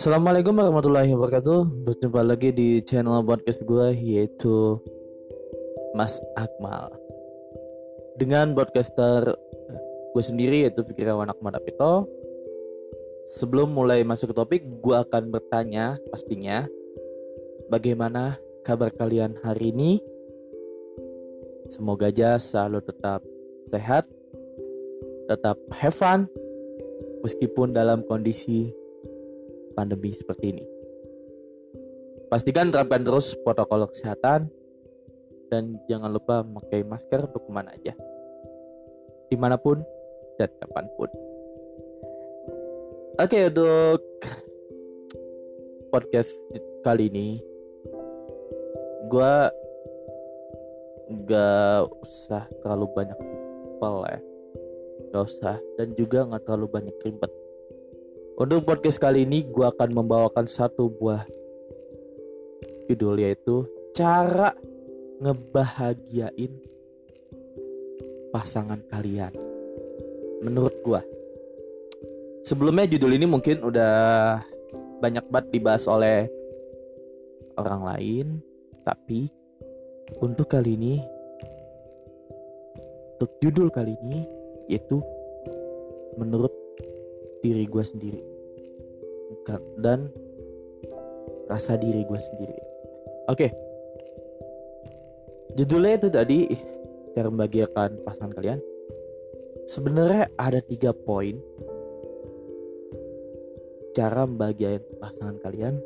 Assalamualaikum warahmatullahi wabarakatuh. Berjumpa lagi di channel podcast gue Yaitu Mas Akmal. Dengan podcaster gue sendiri yaitu Fikirawan Akmal Apito. Sebelum mulai masuk ke topik Gue akan bertanya pastinya Bagaimana kabar kalian hari ini? Semoga aja selalu tetap sehat Tetap have fun Meskipun dalam kondisi pandemi seperti ini. Pastikan terapkan terus protokol kesehatan dan jangan lupa memakai masker untuk ke mana aja. Di mana pun dan kapan pun. Oke untuk podcast kali ini gue gak usah terlalu banyak simpel ya gak usah dan juga gak terlalu banyak ribet untuk podcast kali ini gue akan membawakan satu buah judul yaitu cara ngebahagiain pasangan kalian. Menurut gue. Sebelumnya judul ini mungkin udah banyak banget dibahas oleh orang lain, tapi untuk kali ini untuk judul kali ini yaitu menurut diri gue sendiri. Dan rasa diri gue sendiri. Oke. Okay. judulnya itu tadi cara membagikan pasangan kalian. Sebenarnya ada tiga poin cara membagikan pasangan kalian.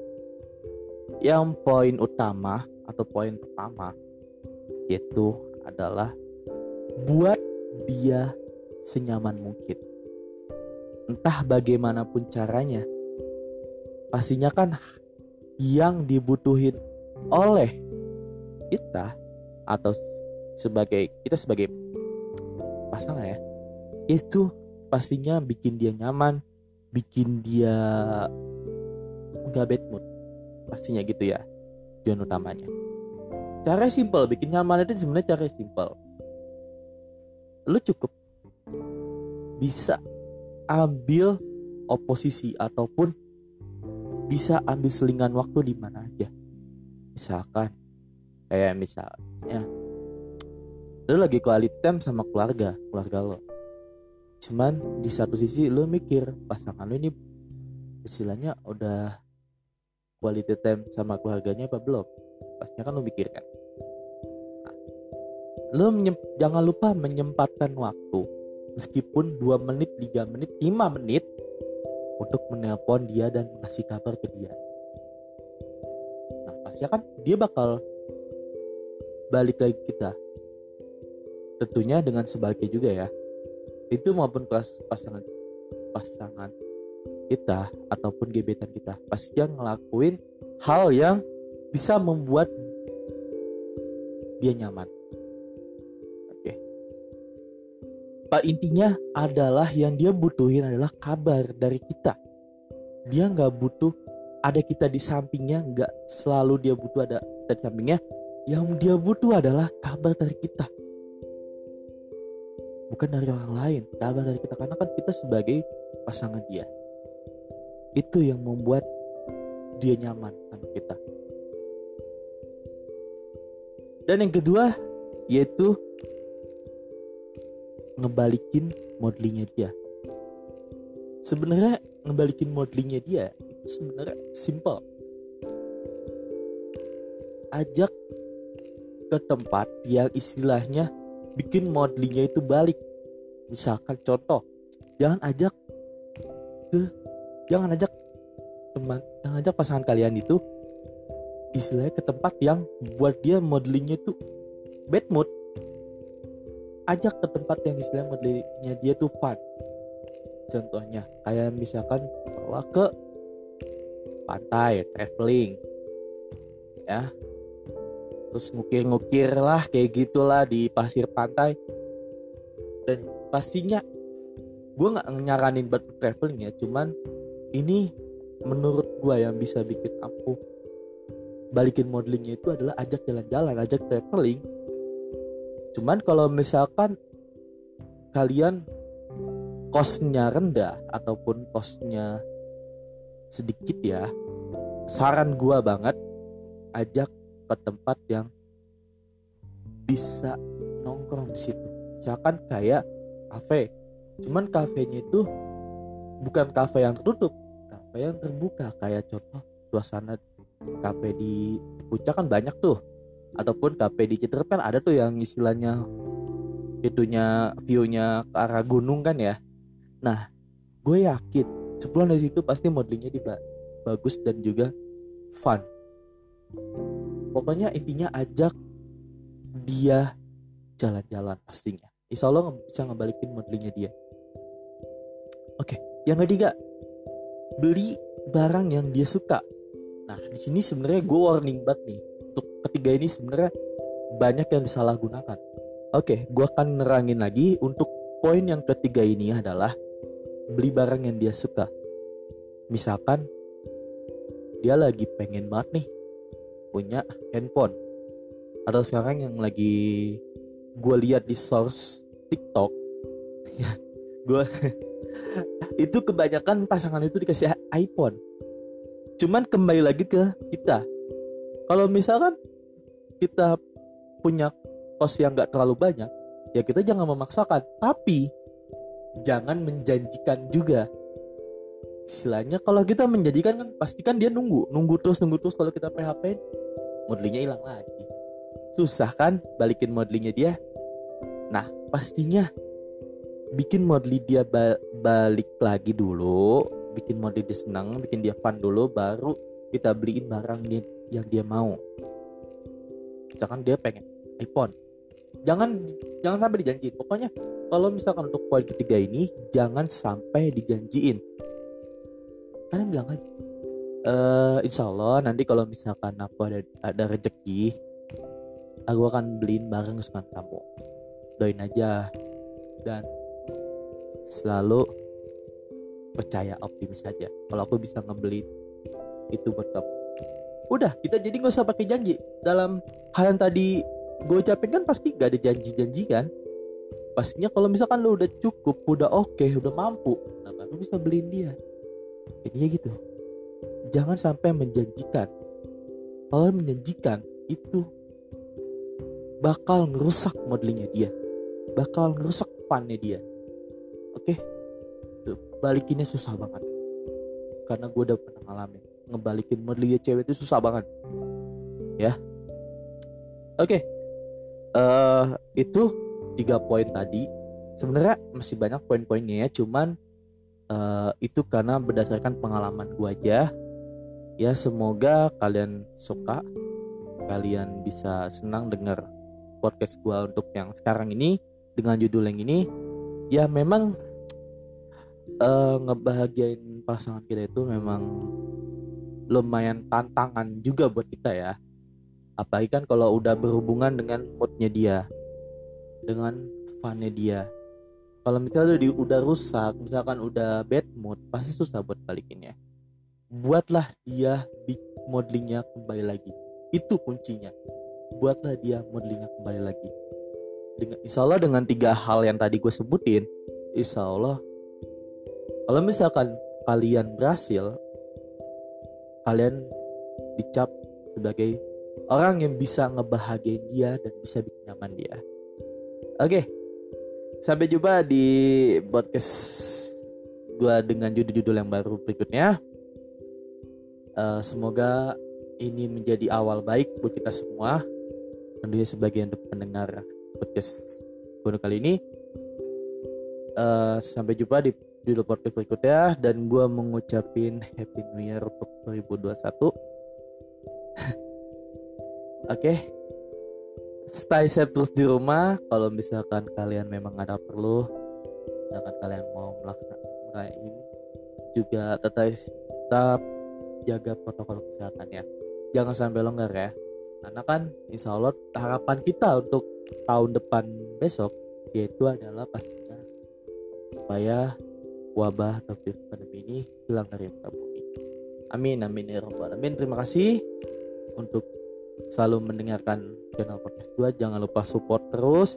Yang poin utama atau poin pertama yaitu adalah buat dia senyaman mungkin. Entah bagaimanapun caranya pastinya kan yang dibutuhin oleh kita atau sebagai kita sebagai pasangan ya itu pastinya bikin dia nyaman bikin dia nggak bad mood. Pastinya gitu ya tujuan utamanya. Cara simple bikin nyaman itu sebenarnya cara simple lu cukup bisa ambil oposisi ataupun bisa ambil selingan waktu di mana aja. Misalkan kayak misalnya lu lagi quality time sama keluarga, keluarga lo. Cuman di satu sisi lu mikir pasangan lu ini istilahnya udah quality time sama keluarganya apa belum? Pastinya kan lu mikirkan. Nah, lu jangan lupa menyempatkan waktu meskipun 2 menit, 3 menit, 5 menit untuk menelpon dia dan ngasih kabar ke dia. Nah, pasti kan dia bakal balik lagi kita. Tentunya dengan sebaliknya juga ya. Itu maupun pas pasangan pasangan kita ataupun gebetan kita pasti yang ngelakuin hal yang bisa membuat dia nyaman uh, intinya adalah yang dia butuhin adalah kabar dari kita. Dia nggak butuh ada kita di sampingnya nggak selalu dia butuh ada kita di sampingnya. Yang dia butuh adalah kabar dari kita. Bukan dari orang lain kabar dari kita. Karena kan kita sebagai pasangan dia. Itu yang membuat dia nyaman sama kita. Dan yang kedua yaitu ngebalikin modelingnya dia. Sebenarnya ngebalikin modelingnya dia itu sebenarnya simple. Ajak ke tempat yang istilahnya bikin modelingnya itu balik. Misalkan contoh jangan ajak ke jangan ajak teman jangan ajak pasangan kalian itu istilahnya ke tempat yang buat dia modelingnya itu bad mood ajak ke tempat yang istilah modelnya dia tuh fun contohnya kayak misalkan bawa ke pantai traveling. Ya. Terus ngukir-ngukir lah kayak gitulah di pasir pantai. Dan pastinya gue nggak nyaranin buat traveling ya cuman ini menurut gue yang bisa bikin aku balikin modelingnya itu adalah ajak jalan-jalan ajak traveling cuman kalau misalkan kalian kosnya rendah ataupun kosnya sedikit ya saran gua banget ajak ke tempat yang bisa nongkrong di situ. Misalkan kayak kafe. Cuman kafenya itu bukan kafe yang tertutup kafe yang terbuka. Kayak contoh suasana kafe di puncak kan banyak tuh ataupun kafe di Citerep kan ada tuh yang istilahnya itunya viewnya ke arah gunung kan ya. Nah gue yakin sebelum dari situ pasti modelingnya di bagus dan juga fun. Pokoknya intinya ajak dia jalan-jalan pastinya. Insya Allah bisa ngebalikin modelingnya dia. Oke yang ketiga beli barang yang dia suka. Nah di sini sebenarnya gue warning banget nih untuk ketiga ini sebenarnya banyak yang disalahgunakan Oke, gue akan nerangin lagi untuk poin yang ketiga ini adalah beli barang yang dia suka. Misalkan dia lagi pengen banget nih punya handphone. Atau sekarang yang lagi gue lihat di source TikTok, ya gue itu kebanyakan pasangan itu dikasih iPhone. Cuman kembali lagi ke kita. Kalau misalkan kita punya kos yang nggak terlalu banyak ya kita jangan memaksakan. Tapi jangan menjanjikan juga. Istilahnya kalau kita menjanjikan kan pastikan dia nunggu. Nunggu terus nunggu terus kalau kita PHP modelingnya hilang lagi. Susah kan balikin modelingnya dia? Nah pastinya bikin model dia ba balik lagi dulu bikin model dia senang bikin dia fun dulu baru kita beliin barang yang dia mau. Misalkan dia pengen iPhone. Jangan jangan sampai dijanjiin. Pokoknya kalau misalkan untuk poin ketiga ini jangan sampai dijanjiin. Kalian bilang aja. E, insya Allah nanti kalau misalkan aku ada ada rezeki aku akan beliin barang kesukaan kamu. Doain aja. Dan selalu percaya optimis saja. Kalau aku bisa ngebeli itu buat kamu udah kita jadi nggak usah pakai janji. Dalam hal yang tadi gue ucapin kan pasti gak ada janji-janji kan? Pastinya kalau misalkan lo udah cukup udah oke okay, udah mampu nah baru bisa beliin dia. Ya gitu. Jangan sampai menjanjikan. Kalau menjanjikan itu bakal ngerusak modelingnya dia. Bakal ngerusak funnya dia. Oke? Okay? balikinnya susah banget. Karena gue udah pernah ngalamin ngebalikin modelingnya cewek itu susah banget. Ya. Oke. Okay uh, itu tiga poin tadi. Sebenarnya masih banyak poin-poinnya ya cuman uh, itu karena berdasarkan pengalaman gua aja. Ya semoga kalian suka. Kalian bisa senang dengar podcast gua untuk yang sekarang ini dengan judul yang ini. Ya memang uh, ngebahagiain pasangan kita itu memang lumayan tantangan juga buat kita ya. Apalagi kan kalau udah berhubungan dengan moodnya dia dengan funnya dia. Kalau misalnya udah, udah rusak misalkan udah bad mood pasti susah buat balikinnya buatlah dia modelingnya kembali lagi. Itu kuncinya. Buatlah dia modelingnya kembali lagi. Dengan insya Allah dengan tiga hal yang tadi gue sebutin insya Allah kalau misalkan kalian berhasil kalian dicap sebagai orang yang bisa ngebahagiain dia dan bisa bikin nyaman dia. Oke, sampai jumpa di podcast gue dengan judul-judul yang baru berikutnya. Uh, semoga ini menjadi awal baik buat kita semua. Tentunya sebagai untuk pendengar podcast gue kali ini. Uh, sampai jumpa di judul podcast berikutnya dan gue mengucapin Happy New Year untuk 2021 Oke. Okay. Stay safe terus di rumah. Kalau misalkan kalian memang ada perlu, misalkan kalian mau melaksanakan ini juga tetap tetap jaga protokol kesehatan ya. Jangan sampai longgar ya. Karena kan insya Allah harapan kita untuk tahun depan besok yaitu adalah pastinya supaya wabah atau virus pandemi ini hilang dari muka bumi. Amin, amin ya robbal alamin. Terima kasih untuk selalu mendengarkan channel podcast gue. Jangan lupa support terus.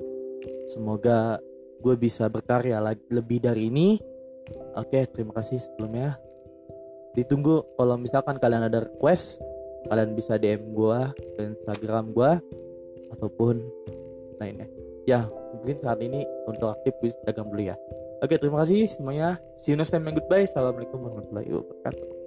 Semoga gue bisa berkarya lagi lebih dari ini. Oke, terima kasih sebelumnya. Ditunggu kalau misalkan kalian ada request, kalian bisa DM gue ke Instagram gue ataupun lainnya. Ya, mungkin saat ini untuk aktif di Instagram dulu ya. Oke, terima kasih semuanya. See you next time and goodbye. Assalamualaikum warahmatullahi wabarakatuh.